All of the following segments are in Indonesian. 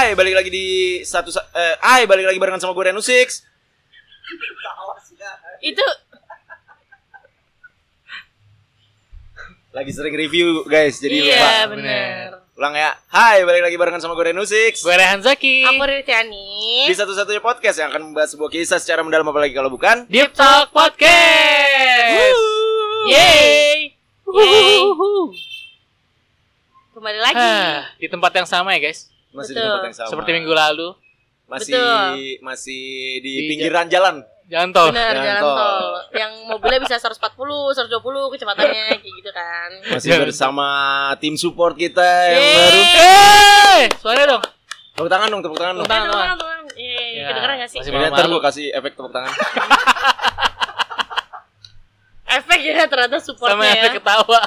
Hai, balik lagi di satu sa- eh hai, balik lagi barengan sama gue Renu Six. Itu Lagi sering review, guys. Jadi iya lupa. benar. Ulang ya. Hai, balik lagi barengan sama gue Renu Six. Gue Rehan Zaki. Aku Ritiani. Di satu-satunya podcast yang akan membahas sebuah kisah secara mendalam apalagi kalau bukan Deep Talk Podcast. Yeay. Yeay. Kembali lagi. Di tempat yang sama ya guys. Masih di Betul. tempat yang sama. Seperti minggu lalu. masih Betul. masih di Di pinggiran jalan. Jangan tol. Bener jalan jalan tol. tol. Yang mobilnya bisa 140, 120 kecepatannya kayak gitu kan. Masih Jalan. bersama tim support kita yang Yeay. baru. Eh, suara dong. Tepuk tangan dong, tepuk tangan dong. Tepuk tangan. Eh, teman-teman, teman. Iya, Ya, kedengeran gak sih? masih ntar gue kasih efek tepuk tangan. Efek ya ternyata Sama supportnya yang ya. ketawa.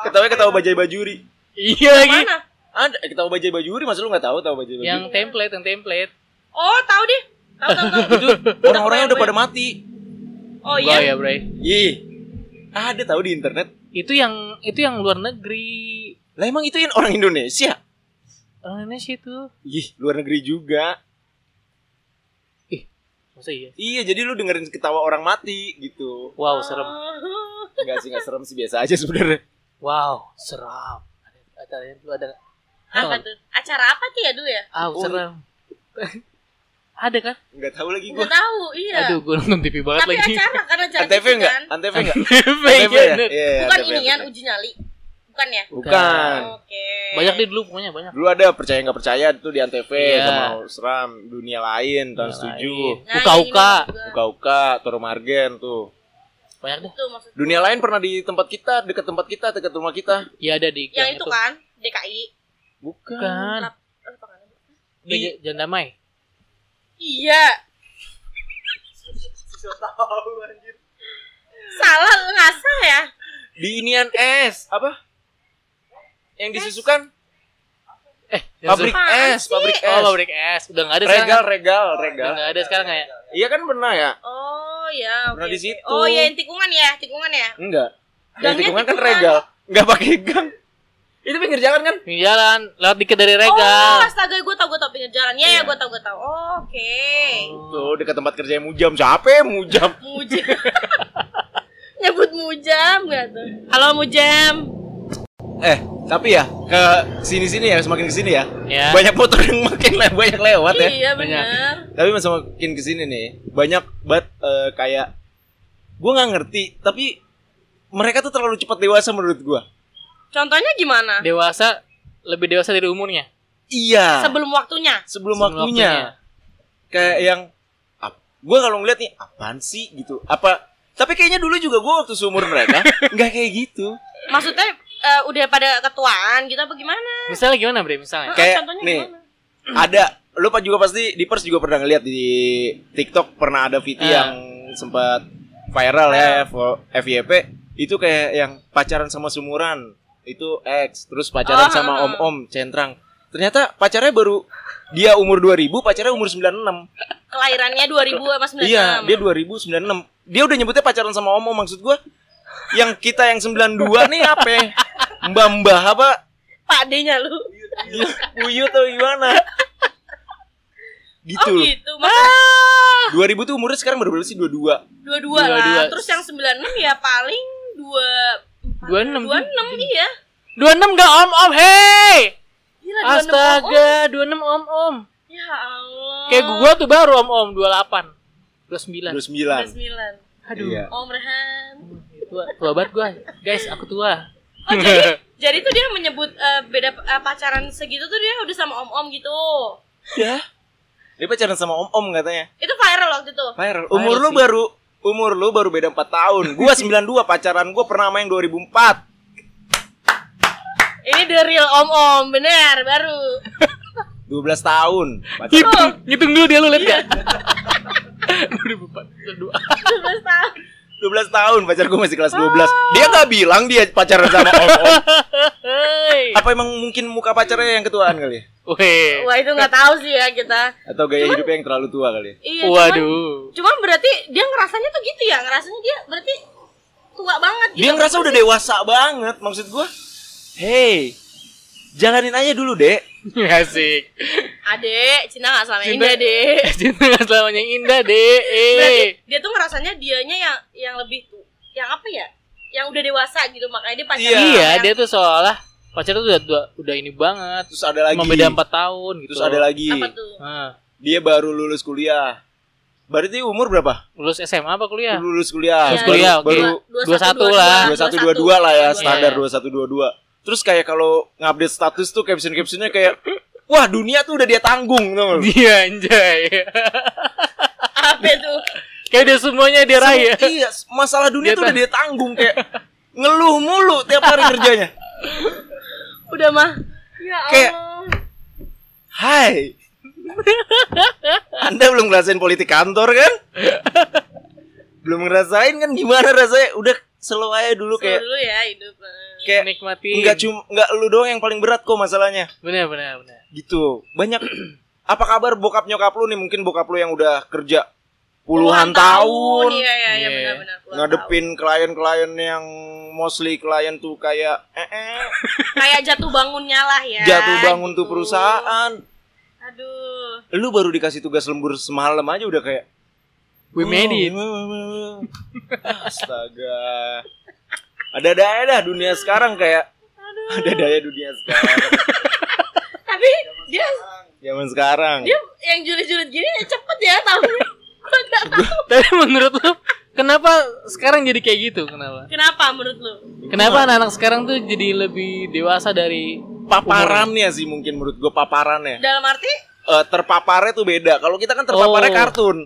Ketawa ketawa bajai bajuri. iya lagi. Mana? Ada ketawa bajai bajuri, masa lu nggak tahu tahu bajai bajuri? Yang template, yang template. Oh, tahu deh. Tahu tahu tahu. itu orang-orangnya udah pada mati. Oh Enggak iya. ya, Bray. Ih. Ada tahu di internet. Itu yang itu yang luar negeri. Lah emang itu yang orang Indonesia? Orang Indonesia itu. Ih, luar negeri juga. Masa iya? Iya, jadi lu dengerin ketawa orang mati gitu. Wow, serem. Oh. Enggak sih, enggak serem sih biasa aja sebenarnya. Wow, seram. Ada ada ada, ada Apa tuh? Acara apa tuh ya dulu ya? Ah, Oh. serem. ada kan? Enggak tahu lagi Enggak gua. tahu, iya. Aduh, gue nonton TV banget Tapi lagi. acara kan acara Antv TV enggak? kan? Antv enggak? TV, Antv iya, ya? bener. Iya, Bukan inian Antv. uji nyali. Bukan ya? Bukan. Oke. Banyak deh dulu pokoknya banyak. Dulu ada percaya nggak percaya tuh di Antv Iya. sama seram dunia lain tahun setuju. Nah, Uka-uka. ini. Uka-uka, Toro Margen tuh. Banyak deh. Itu maksudnya. Dunia lain pernah di tempat kita, dekat tempat kita, dekat rumah kita. Iya ada di Yang itu kan DKI. Bukan. Bukan. Kan? Di Jalan Damai. Iya. Salah ngasah ya? Di inian es, apa? Yang disusukan Eh, pabrik es, pabrik Oh, es. pabrik es. Udah enggak ada Regal, sekarang. regal, Udah regal. enggak ada sekarang ya? Iya kan pernah ya? Oh ya. Pernah oke, di situ. Oh ya yang tikungan ya, tikungan ya. Enggak. Yang Gangnya tikungan kan tikungan. regal, enggak pakai gang. Itu pinggir jalan kan? Di jalan, lewat dikit dari Oh, regal. astaga gue tau gue tau pinggir jalan. Ya, ya Iya. gue tau gue tau. Oh, Oke. Tuh dekat tempat kerja Mujam. Siapa ya Mujam? Mujam. Nyebut mujam gak tuh? Halo mujam. Eh, tapi ya ke sini-sini ya, semakin ke sini ya. Ya. Banyak motor yang makin le- banyak lewat ya. Iya bener. Tapi mas makin ke sini nih, banyak banget eh, kayak gua nggak ngerti, tapi mereka tuh terlalu cepat dewasa menurut gua. Contohnya gimana? Dewasa lebih dewasa dari umurnya. Iya. Sebelum waktunya. sebelum, Sebelum waktunya. Kayak yang gua kalau ngeliat nih apaan sih gitu. Apa tapi kayaknya dulu juga gua waktu seumur mereka nggak kayak gitu. Maksudnya eh, udah pada ketuaan gitu apa gimana? Misalnya gimana, Bre? Misalnya. Kayak contohnya nih. gimana? Ada lu juga pasti di pers juga pernah ngeliat di TikTok pernah ada video Ah. yang sempat viral ya F- FYP itu kayak yang pacaran sama sumuran itu X terus pacaran Oh, sama ah, ah. om-om centrang ternyata pacarnya baru dia umur 2000 pacarnya umur 96 Kelahirannya 2000 sama 96. iya dia 2096 dia udah nyebutnya pacaran sama om-om maksud gua yang kita yang 92 nih apa ya? mbah-mbah apa Pak D-nya lu. Uyut atau gimana gitu Oh gitu. Masa 2000 tuh umurnya sekarang baru berapa sih? 22 dua-dua lah. Dua-dua. Terus yang 96 ya paling 2 26. 26 iya. 26 enggak om-om, hei. Gila 26 oh, Astaga, 26 om-om. Ya Allah. Kayak gua tuh baru om-om 28. 29. 29 29. Aduh. Iya. Om Rehan. Tua, tua banget gua. Guys, aku tua. Oh jadi jadi tuh dia menyebut eh, beda eh, pacaran segitu tuh dia udah sama om-om gitu. Ya Dia pacaran sama om-om katanya Itu viral waktu itu. Viral Umur lu sih. baru Umur lu baru beda 4 tahun Gua 92 pacaran gua pernah main 2004 Ini the real om-om, bener baru. 12 tahun pacaran. Ngitung, ngitung dulu dia lu lihat ya. 2004, 2002. 12 tahun. 12 tahun pacar gua masih kelas 12 Dia gak bilang dia pacaran sama om-om Hei. Apa emang mungkin muka pacarnya yang ketuaan kali ya? Weh. Wah itu nggak tahu sih ya kita. Atau gaya hidupnya yang terlalu tua kali ya? Iya. cuman- Waduh. Cuman berarti dia ngerasanya tuh gitu ya, ngerasanya dia berarti tua banget gitu. Dia ngerasa udah dewasa banget maksud gua. Hey, Jalanin aja dulu, Dek. Asik. Adek, Cina nggak selama Cinta- indah deh. Cinta nggak selamanya indah deh. Berarti Eh. dia tuh ngerasanya dianya yang yang lebih tuh, yang apa ya? Yang udah dewasa gitu makanya dia pacaran. Iya. yang- dia tuh seolah pacarnya tuh udah, udah, udah ini banget. Terus ada lagi. Cuma beda 4 tahun gitu. Terus ada lagi. apa tuh? Nah, Dia baru lulus kuliah. Berarti umur berapa? lulus SMA apa kuliah? Lulus kuliah. Iya, kuliah, oke. baru Dua satu lah. 21 22 lah ya, standar Iya. 21 22. Terus kayak kalau ngupdate status tuh caption-captionnya kayak wah dunia tuh udah dia tanggung lu? Dia anjay. Apa tuh? Kayak dia semuanya dia raya. Semua- Iya, masalah dunia Dia tuh udah dia tanggung kayak ngeluh mulu tiap hari kerjanya. Udah mah. Ya Allah. Kayak- Hai. Anda belum ngerasain politik kantor kan? belum ngerasain kan gimana rasanya? Udah slow aja dulu Slow kayak dulu ya hidup. kayak Nikmatin. Enggak cuma enggak lu doang yang paling berat kok masalahnya. Benar, benar, benar. Gitu. Banyak apa kabar bokap nyokap lu nih? Mungkin bokap lu yang udah kerja puluhan, tahun, Iya, iya, iya Iya. benar-benar. puluhan ngadepin klien-klien yang mostly klien tuh kayak eh, eh tahun. kayak jatuh bangunnya lah ya. jatuh bangun tuh gitu. perusahaan. Aduh. Lu baru dikasih tugas lembur semalam aja udah kayak We made it. Astaga. Ada daya dah dunia sekarang kayak ada daya dunia sekarang. Tapi dia Zaman sekarang. dia yang julid-julid gini cepet ya tahunnya. Gua nggak tahu. Tapi menurut lu kenapa sekarang jadi kayak gitu? Kenapa? Kenapa menurut lu? Kenapa anak-anak sekarang tuh jadi lebih dewasa dari Paparannya sih mungkin menurut gue paparannya. Dalam arti Eh, terpaparnya tuh beda. Kalau kita kan terpaparnya Oh. kartun.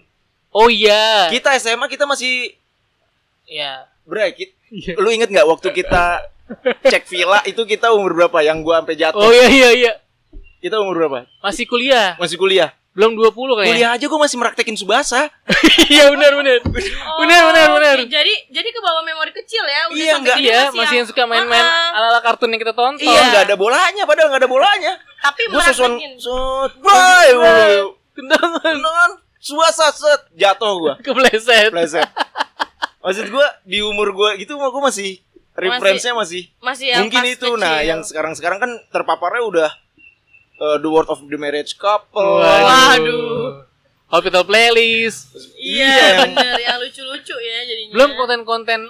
Oh iya. Kita SMA kita masih Ya. Bre, kit- Iya. lu inget nggak waktu kita cek villa itu kita umur berapa yang gua sampai jatuh? Oh iya iya iya. Kita umur berapa? Masih kuliah. Masih kuliah. Belum 20 kayaknya. Kuliah aja gua masih meraktekin subasa. Iya benar benar. Oh, Benar, benar, benar. Jadi jadi ke bawah memori kecil ya. Udah Iya, sampai enggak. Iya, masih yang suka main-main Ah, ah. ala-ala kartun yang kita tonton. Iya, nggak ada bolanya, padahal nggak ada bolanya. Tapi Gua set, bye, bye. Tendangan Tendangan, subasa set, jatuh gua. kepleset. Pleset. Maksud gua di umur gua gitu mah gua masih referensinya masih Masih yang mungkin itu nah kecil. yang sekarang-sekarang kan terpaparnya udah uh, the word of the marriage couple Waduh. Hospital playlist. Iya, bener yang lucu-lucu ya jadinya. Belum konten-konten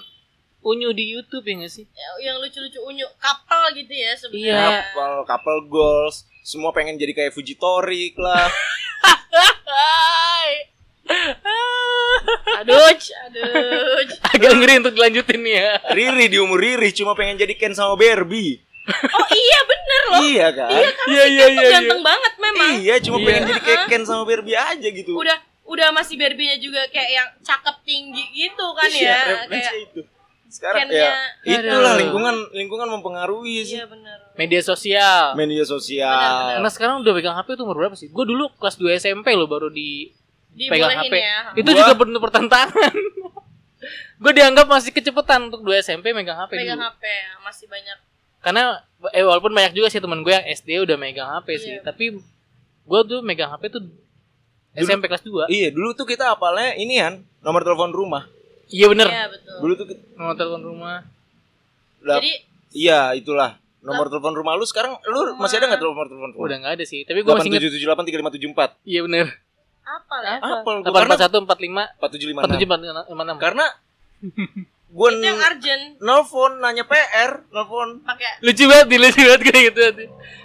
unyu di YouTube ya nggak sih? Ya- yang lucu-lucu unyu kapal gitu ya sebenarnya. Iya. couple couple goals semua pengen jadi kayak Fujitorik lah. Aduh, aduh. Agak ngeri untuk dilanjutin nih ya. Riri di umur Riri cuma pengen jadi Ken sama Barbie Oh iya bener loh. iya kan Iya iya Itu iya. ganteng banget memang. iya cuma Iya. pengen jadi kayak Ken sama Barbie aja gitu Udah udah masih Barbie-nya juga kayak yang cakep tinggi gitu kan Iya, ya. Kayak itu sekarang Ken-nya. ya itulah Aduh. lingkungan lingkungan mempengaruhi sih iya bener. Media sosial. media Benar, sosial Karena sekarang udah pegang HP tuh umur berapa sih? Gue dulu kelas 2 SMP loh baru di pegang HP. ya. Itu Gua- juga penuh pertentangan. gue dianggap masih kecepatan untuk 2 SMP megang HP Pegang dulu. HP ya, masih banyak. Karena eh walaupun banyak juga sih temen gue yang SD udah megang HP sih, Iya. tapi gue tuh megang HP tuh SMP kelas 2. iya dulu tuh kita apalnya ini kan nomor telepon rumah Iya bener. Iya betul. dulu tuh kita, Nomor telepon rumah. lah, Jadi iya itulah nomor telepon rumah lu sekarang lu masih ada nggak nomor telepon rumah Udah nggak ada sih, tapi gue masih inget. 8778 3574 Iya bener. Apa lah? apa lu Delapan karena empat satu empat lima 4756 empat tujuh empat enam. karena gue Itu yang urgent nelfon nanya PR nelfon pakai Lucu banget, nih, lucu banget kayak gitu.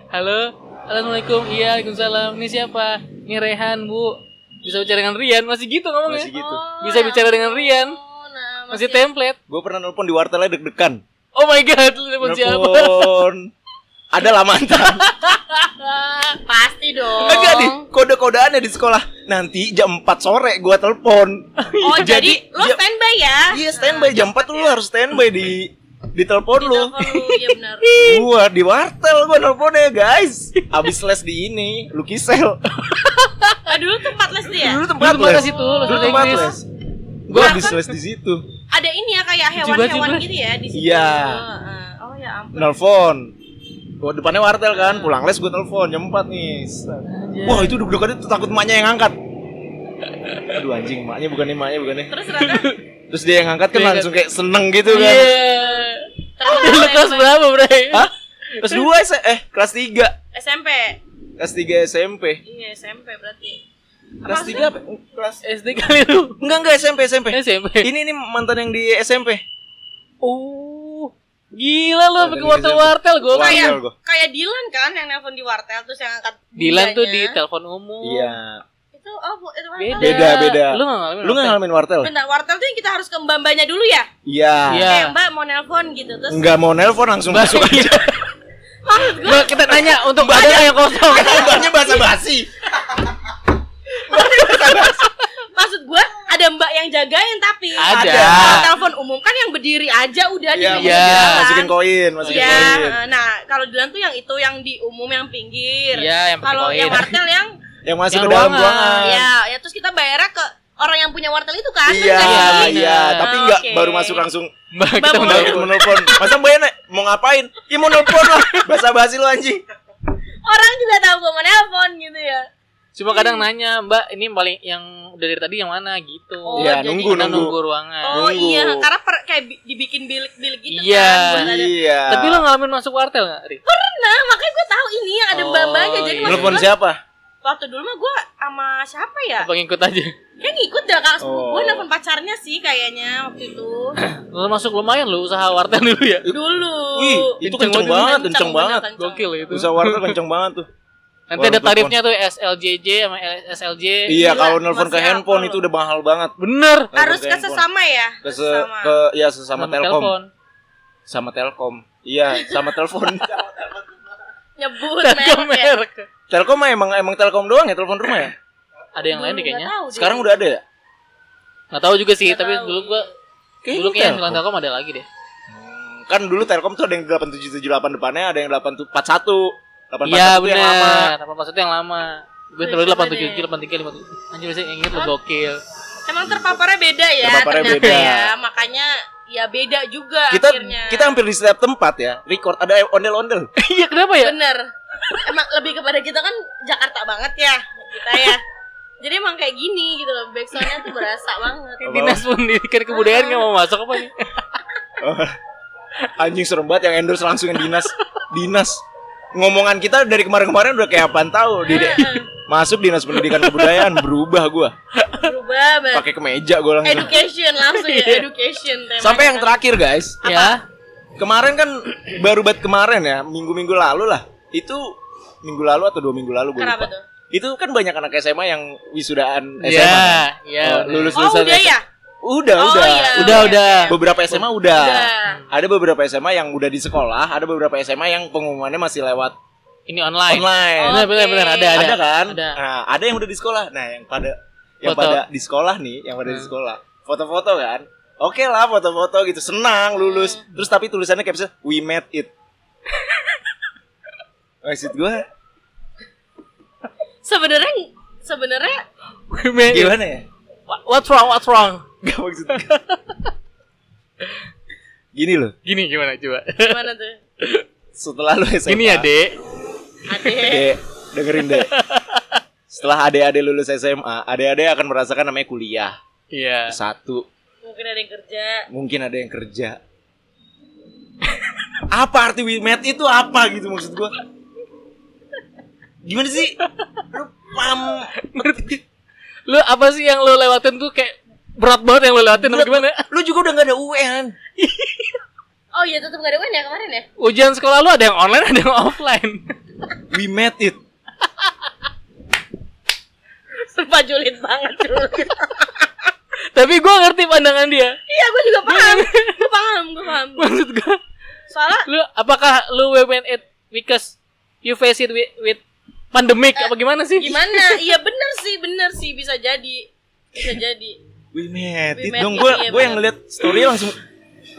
Halo, assalamualaikum. Iya, waalaikumsalam. Ini siapa? Ini Rehan bu. Bisa bicara dengan Rian? Masih gitu ngomongnya. masih gitu Oh, Bisa ya bicara dengan Rian. ampun, nah, Masih template. gue pernah nelfon di wartelnya deg-degan Oh my god, telepon siapa? nelfon ada lah mantan Pasti dong. enggak nih kode-kodeannya di sekolah nanti jam 4 sore gue telepon Oh, jadi, lo ja- standby ya? iya standby jam 4 tuh lu harus standby di di telepon Di lu telepon lu, iya benar. gua di wartel gua nelponnya guys abis les di ini Lukisel Ah, dulu tempat les dia. dulu tempat Dulu tempat les les itu, les dulu tempat Inggris. les gua abis les di situ Ada ini ya kayak hewan-hewan gitu ya di situ. Iya. Heeh. Oh ya ampun. nelpon gua depannya wartel kan pulang les gua telepon jam 4 nih wah itu deg-degannya takut emaknya yang ngangkat aduh anjing emaknya bukan emaknya bukan Terus ternyata terus dia yang ngangkat kan langsung kayak seneng gitu kan Iya. ternyata Lu kelas berapa, Bray? Hah? Kelas 2 S- eh kelas 3. SMP. Kelas 3 SMP. Iya SMP berarti. Kelas Maksudnya- 3 apa? Kelas SD kali lu. Enggak enggak SMP SMP. SMP. Ini nih mantan yang di SMP. Oh. Gila lu Oh, pakai dari wartel-wartel gue. Wartel. Kayak kayak Dilan kan yang nelpon di wartel terus yang angkat Dilan tuh di telepon umum. Iya. Itu oh bu- itu wartel. Beda. Beda, beda. Lu gak ngalamin? Lu nggak ngalamin wartel? Bentar, wartel tuh yang kita harus ke mbak-mbaknya dulu ya? Iya. Iya. Kayak mbak mau nelpon gitu terus Enggak mau nelpon langsung Mbak, masuk aja. maksud gue Mbak, kita nanya untuk ada nggak yang kosong. Mbaknya basa basi. Maksud gue ada mbak yang jagain tapi Ada. Telepon umum kan yang berdiri aja udah di Iya, Iya. jalan. masukin koin, masukin Iya, koin. nah kalau Dilan tuh yang itu yang di umum yang pinggir. Iya, yang Kalau koin. yang wartel yang Yang masuk Yang ke dalam ruangan. ya, ya terus kita bayarnya ke orang yang punya wartel itu kan? Iya, Kan Iya, iya, tapi enggak Oke. baru masuk langsung Mbak, kita mau menelpon. Masa Mbak Yana mau ngapain? Ya mau nelpon lah. Basa basi lu anjing. Orang juga tahu gue mau nelpon gitu ya. Cuma kadang nanya, Mbak, ini paling yang dari tadi yang mana gitu. Oh, Iya, jadi nunggu Kita nunggu. nunggu ruangan. Oh Nunggu. iya, karena per- kayak bi- dibikin bilik-bilik gitu Iya. kan. buat ada- Iya. Tapi lu ngalamin masuk wartel gak, Ri? Pernah, makanya gue tahu ini yang ada Oh, mbak-mbaknya. Jadi iya. gua, siapa? waktu dulu mah gue sama siapa ya? Apa ngikut aja? Kayak ngikut dah kak sepupu Oh. gue nelfon pacarnya sih kayaknya waktu itu. Lu masuk lumayan lu usaha wartel dulu ya. Dulu. Wih, itu kenceng Kenceng banget, Kenceng, banget. kenceng. Gokil itu. Usaha wartel kenceng banget tuh. Nanti ada tarifnya tuh SLJJ sama SLJ. Iya, kalau nelpon ke handphone itu udah mahal banget. Bener. Harus ke sesama ya? Ke, se- ke ya sesama Telkom. Sama Telkom. Iya, sama telepon. Nyebut Telkom merek ya. merek. Telkom mah emang emang Telkom doang ya telepon rumah ya? Ada yang lain deh kayaknya. Sekarang udah ada ya? Nggak tahu juga sih, tapi dulu gua dulu kayaknya Telkom. Ada lagi deh. Hmm, kan dulu Telkom tuh ada yang 8778 depannya, ada yang 8741. 841 Iya tuh yang lama. benar. Apa maksudnya yang lama? Gue terlalu Coba 87 83 57. Anjir sih inget lo gokil. Emang terpaparnya beda ya Terpaparnya ternyata beda. ya. Makanya ya beda juga Kita akhirnya. kita hampir di setiap tempat ya, record ada ondel-ondel. Iya kenapa ya? Bener. Emang lebih kepada kita kan Jakarta banget ya kita ya. Jadi emang kayak gini gitu loh. Backsoundnya tuh berasa banget. Dinas pendidikan kebudayaan nggak mau masuk apa nih? Anjing serem banget yang endorse langsung yang dinas. Dinas. Ngomongan kita dari kemarin-kemarin udah kayak apaan tahu. Di masuk dinas pendidikan kebudayaan berubah gua. Berubah banget. Pakai kemeja gua langsung. Education langsung ya, Iya. education temanya. Sampai yang terakhir guys, Ya. kemarin kan baru banget kemarin ya, minggu-minggu lalu lah. Itu minggu lalu atau dua minggu lalu gue Kenapa lupa. tuh? Itu kan banyak anak SMA yang wisudaan SMA. Iya, kan? iya. Oh, lulus Oh lulusan udah ya? Udah, Oh, udah. iya. Udah, udah. Beberapa SMA udah. Udah. Ada beberapa SMA yang udah di sekolah, ada beberapa SMA yang pengumumannya masih lewat Ini online. online. Benar, benar, benar. Ada, ada. Ada kan? Ada. Nah, ada yang udah di sekolah. Nah, yang pada yang Foto. pada di sekolah nih, yang pada di Hmm. sekolah. Foto-foto kan? Oke lah foto-foto gitu, senang lulus. Hmm. Terus tapi tulisannya caption we made it. Maksud gue Sebenarnya sebenarnya Gimana? gimana ya? What's wrong? What's wrong? Gak maksud gue. Gini loh, Gini gimana coba? gimana tuh? setelah lu SMA. Gini ya, Dek. Ade. Dek, dengerin deh. Setelah adik-adik lulus SMA, adik-adik akan merasakan namanya kuliah. Iya. Satu, Mungkin ada yang kerja. mungkin ada yang kerja. apa arti we met itu apa gitu maksud gua? Gimana sih? Lu paham? Ngerti? Lu apa sih yang lu lewatin tuh kayak berat banget yang lu lewatin apa gimana? Lu juga udah gak ada UN. Oh iya tetap gak ada UN ya kemarin ya? Ujian sekolah lu ada yang online, ada yang offline. We met it. Sumpah julid banget julid. Tapi gua ngerti pandangan dia. Iya gue juga paham. Gue paham, gue paham. Maksud gua, Soalnya lu apakah lu went it because you face it with, with pandemic apa gimana sih? gimana? Iya bener sih, bener sih bisa jadi. Bisa jadi. We met We it met dong. it, Gue iya, gue yang ngeliat story langsung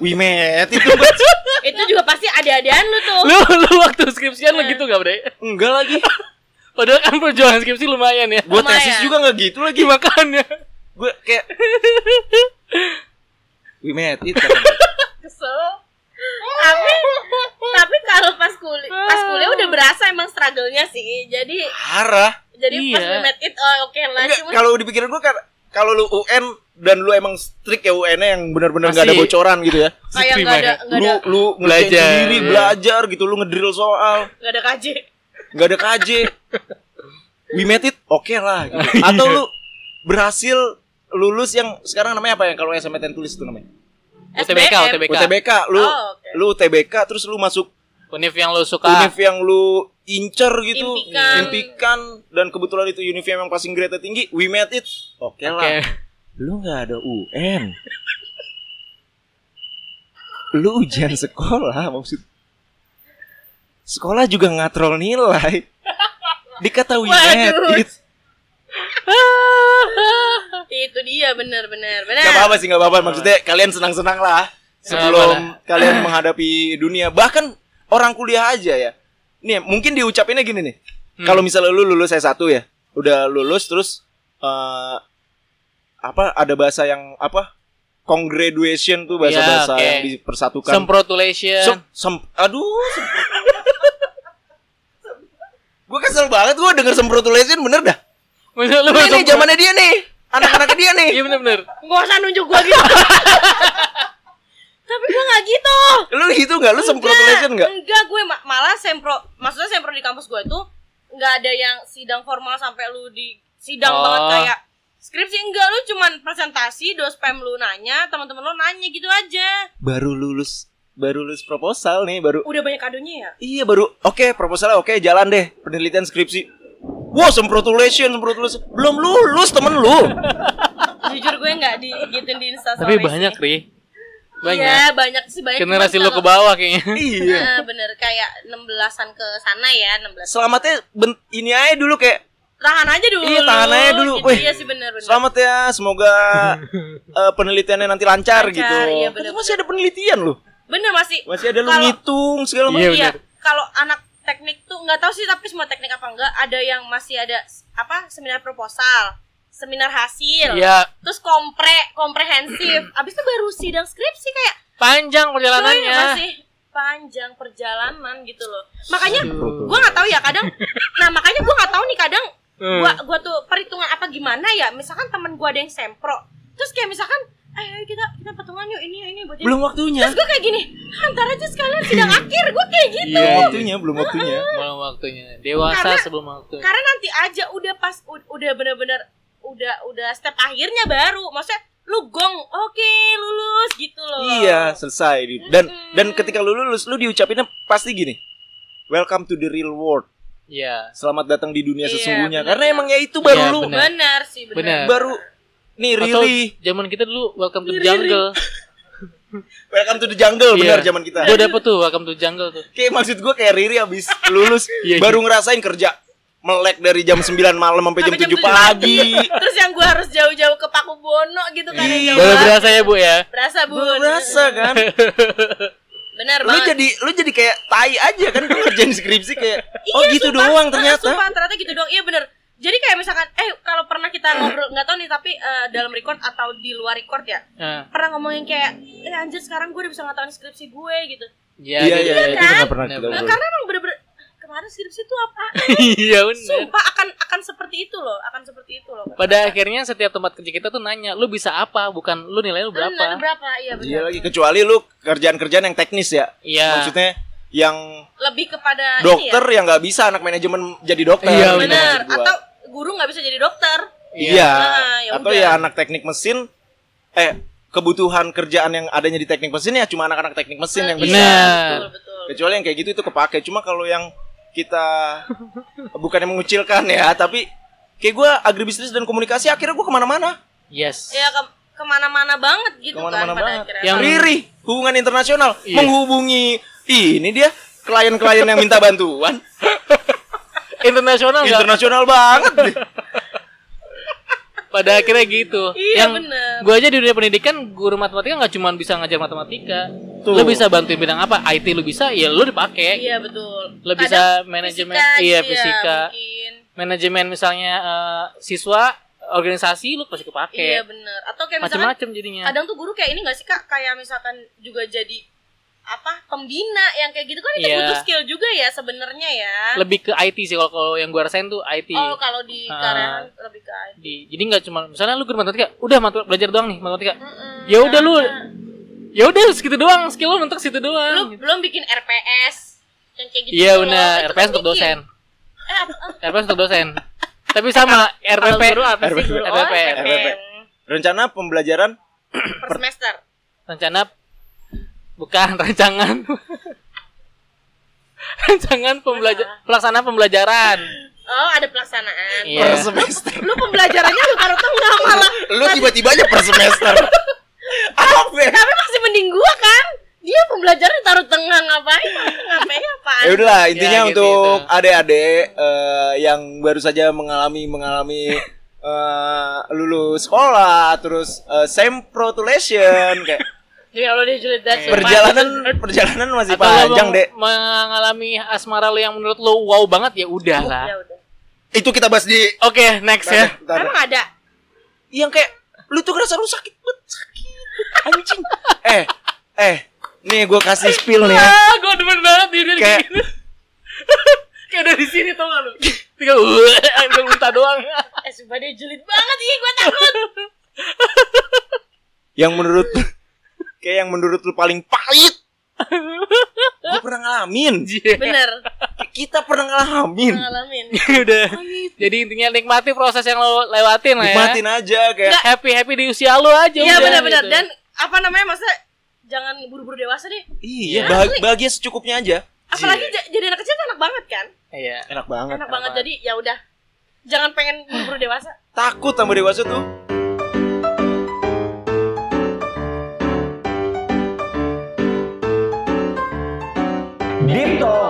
We met it tuh. Gua- Itu juga pasti ada-adaan lu tuh. Lu lu waktu skripsian lu gitu gak, Bre? Enggak lagi. Padahal kan perjuangan skripsi lumayan ya. Gue tesis juga gak gitu lagi. Makanya. Gue kayak We met it. Kesel. Tapi tapi kalau pas kuliah pas kuliah udah berasa emang struggle-nya sih. Jadi Parah. jadi pas Iya. we met it oh, oke lah Enggak, cuma kalau di pikiran gue kan kalau lu UN dan lu emang strict ya UN-nya yang benar-benar nggak ada bocoran gitu ya. kayak nggak ada Lu ada lu ngerjain Belajar, sendiri, iya. belajar gitu, lu ngedrill soal, nggak ada KJ nggak ada KJ. We made it, oke lah. gitu. Atau lu berhasil lulus yang sekarang namanya apa ya kalau SMPTN tulis itu namanya? UTBK, SBM. UTBK. UTBK, lu Oh, oke. lu UTBK terus lu masuk Univ yang lo suka. univ yang lu incer gitu, Impikan. impikan dan kebetulan itu univ yang passing grade tinggi, we made it. Oke Oke. lah. Lu nggak ada UN. Lu ujian sekolah maksud Sekolah juga ngatrol nilai. Dikata we Waduh. it. Itu dia bener Gak apa-apa sih gak apa-apa. Maksudnya kalian senang-senang lah Sebelum kalian menghadapi dunia. Bahkan orang kuliah aja ya. Nih mungkin diucapinnya gini nih. Hmm. Kalau misalnya lu lulus S1 ya Udah lulus terus eh Apa ada bahasa yang apa Congratulation tuh bahasa-bahasa Ya, oke. yang dipersatukan. Semprotulation. Sem, sem- aduh Gue kesel banget gue denger semprotulation bener dah Maksud lu Ini nih semprot- zamannya dia nih. Anak-anaknya dia nih. Iya bener-bener. gak usah nunjuk gua gitu. Tapi gua nggak gitu. Lu gitu gak? Lu semprotulation gak? enggak gue ma- malah sempro maksudnya sempro di kampus gue itu nggak ada yang sidang formal sampai lu di sidang Oh. banget kayak skripsi enggak. Lu cuman presentasi dospem lu nanya teman-teman lu nanya gitu aja. Baru lulus baru lulus proposal nih baru udah banyak kadonya ya? Iya baru oke proposalnya oke jalan deh penelitian skripsi wow semprotulation semprotulation belum lulus temen lu jujur gue nggak digituin di insta Tapi banyak, Ri. Banyak. Iya banyak sih banyak Generasi lu ke bawah kayaknya. iya Nah, bener kayak 16-an ke sana ya 16 selamatnya ben- ini aja dulu kayak tahan aja dulu Iya, tahan aja dulu. gitu, Weh. iya sih bener bener selamat ya semoga eh, penelitiannya nanti lancar, Lancar, gitu iya, Kan bener-bener. masih ada penelitian loh bener masih masih ada lu ngitung segala Iya, macam iya bener. kalau anak teknik tuh nggak tahu sih tapi semua teknik apa enggak ada yang masih ada apa seminar proposal seminar hasil Iya, terus kompre komprehensif abis itu baru sidang skripsi kayak panjang perjalanannya. masih panjang perjalanan gitu loh makanya gua nggak tahu ya kadang nah makanya gua nggak tahu nih kadang Hmm. gua gua tuh perhitungan apa gimana ya misalkan temen gua ada yang sempro terus kayak misalkan ayo ayo kita kita patungan yuk ini ini buat ini." belum waktunya terus gue kayak gini antar aja sekalian sidang akhir gue kayak gitu Iya. waktunya belum waktunya Belum waktunya. Dewasa Karena- sebelum waktunya. karena nanti aja udah pas udah bener-bener udah udah step akhirnya baru maksudnya lu gong oke lulus gitu loh Iya, selesai. Dan Mm-mm. dan ketika lu lulus, lu diucapinnya pasti gini. Welcome to the real world. Iya. Selamat datang di dunia Iya, sesungguhnya. benar. Karena emang ya itu baru Iya, lu benar. benar sih benar Benar. baru nih Atau Riri. zaman kita dulu welcome to the jungle. Welcome to the jungle benar Iya. zaman kita. Gue dapet tuh welcome to jungle tuh. Kayak maksud gua kayak Riri habis lulus Iya, iya. baru ngerasain kerja melek dari jam 9 malam sampai jam Sampai 7 pagi. terus yang gue harus jauh-jauh ke Paku Bono gitu kan Iya. Baru berasa ya bu ya. berasa Baru berasa kan. benar lu banget jadi lu jadi kayak tai aja kan lu ngerjain skripsi kayak oh Iya, gitu sumpah. doang ternyata. sumpah, ternyata gitu doang. Iya bener. Jadi kayak misalkan, eh kalau pernah kita ngobrol nggak tahu nih tapi eh, dalam record atau di luar record ya, Nah, pernah ngomongin kayak, eh anjir sekarang gue udah bisa ngatakan skripsi gue gitu. Iya Iya gitu. iya Iya itu nggak pernah Nah, kita Nah, ngobrol. karena emang bener-bener kemarin skripsi itu apa? Iya benar. Sumpah akan akan seperti itu loh, akan seperti itu loh. Pada akhirnya setiap tempat kerja kita tuh nanya, lu bisa apa? Bukan lu nilai lu Bener, berapa? berapa? Iya Iya benar. lagi kecuali lu kerjaan-kerjaan yang teknis ya. Iya. Maksudnya yang Lebih kepada dokter ini yang nggak bisa anak manajemen jadi dokter. Iya, ya. Bener. gua. Atau guru nggak bisa jadi dokter. iya. Nah, ya Atau udah. ya anak teknik mesin eh kebutuhan kerjaan yang adanya di teknik mesin ya cuma anak-anak teknik mesin yang bisa. Bener. Betul, betul. Kecuali yang kayak gitu itu kepake. Cuma kalau yang kita bukannya mengucilkan ya, tapi kayak gua agribisnis dan komunikasi akhirnya gua ke mana-mana. Yes. Ya ke ke mana-mana banget gitu Ke mana-mana kan pada banget. akhirnya. Yang- Riri, hubungan internasional Iya. menghubungi ini dia klien-klien yang minta bantuan. Internasional? Internasional banget deh. Pada akhirnya gitu. Iya, yang bener. gua aja di dunia pendidikan guru matematika nggak cuma bisa ngajar matematika. Tuh. Lu bisa bantuin bidang apa? IT lu bisa, ya lu dipakai. Iya betul. Lo Kadang bisa manajemen- fisika iya, gitu ya, fisika. mungkin. Manajemen misalnya eh, siswa, organisasi lu pasti kepake. Iya bener. Atau kayak Macam-macam jadinya. kadang tuh guru kayak ini gak sih kak? Kayak misalkan juga jadi apa pembina yang kayak gitu kan itu Iya. butuh skill juga ya sebenarnya ya lebih ke IT sih kalau kalau yang gua rasain tuh IT oh kalau di karyawan lebih ke Di- jadi nggak cuma misalnya lu ke matematika udah matematika belajar doang nih matematika Mm-mm. Ya udah, lu- Nah, ya udah segitu doang skill lu mentok situ doang lu belum bikin RPS yang kayak gitu iya loh. benar RPS kan untuk bikin. dosen eh, RPS untuk dosen tapi sama RPP guru apa sih RPP. guru oh, RPP. RPP. Rencana pembelajaran per semester rencana bukan rancangan rancangan pembelajar pelaksanaan pembelajaran oh ada pelaksanaan Iya. per semester. lu pembelajarannya lu taruh tengah malah Lu tiba-tiba aja per semester. Apa? ya? tapi masih mending gua kan dia pembelajaran taruh tengah ngapain ngapain apaan Ya udahlah, intinya Ya, gitu, untuk gitu. adik-adik eh, yang baru saja mengalami mengalami eh, lulus sekolah, terus eh, semprotulation kayak Demi Allah dia dan sumpah. perjalanan perjalanan masih atau panjang, Dek. mengalami asmara lu yang menurut lu wow banget ya udah lah ya udah Itu kita bahas di oke next ya Bentar, bentar. emang ada Yang kayak lu tuh ngerasa lu sakit banget, sakit. Anjing. eh, eh, nih gue kasih spill nih ya. ah gue demen banget dia dia Kayak- kayak kayak udah di sini tau gak lu tinggal tinggal muntah doang eh sumpah dia julid banget ih gua takut Yang menurut kayak yang menurut lu paling pahit. Gue pernah ngalamin. Anjir. bener Kita pernah ngalamin. ngalamin udah jadi intinya nikmati proses yang lo lewatin lah ya Nikmatin aja kayak happy happy di usia lu aja iya benar-benar gitu. dan apa namanya maksudnya jangan buru-buru dewasa deh Iya, Iya, bah- bahagia secukupnya aja. apalagi j- jadi anak kecil enak banget kan iya Enak banget. enak banget jadi ya udah jangan pengen buru-buru dewasa Takut sama dewasa tuh. Dito,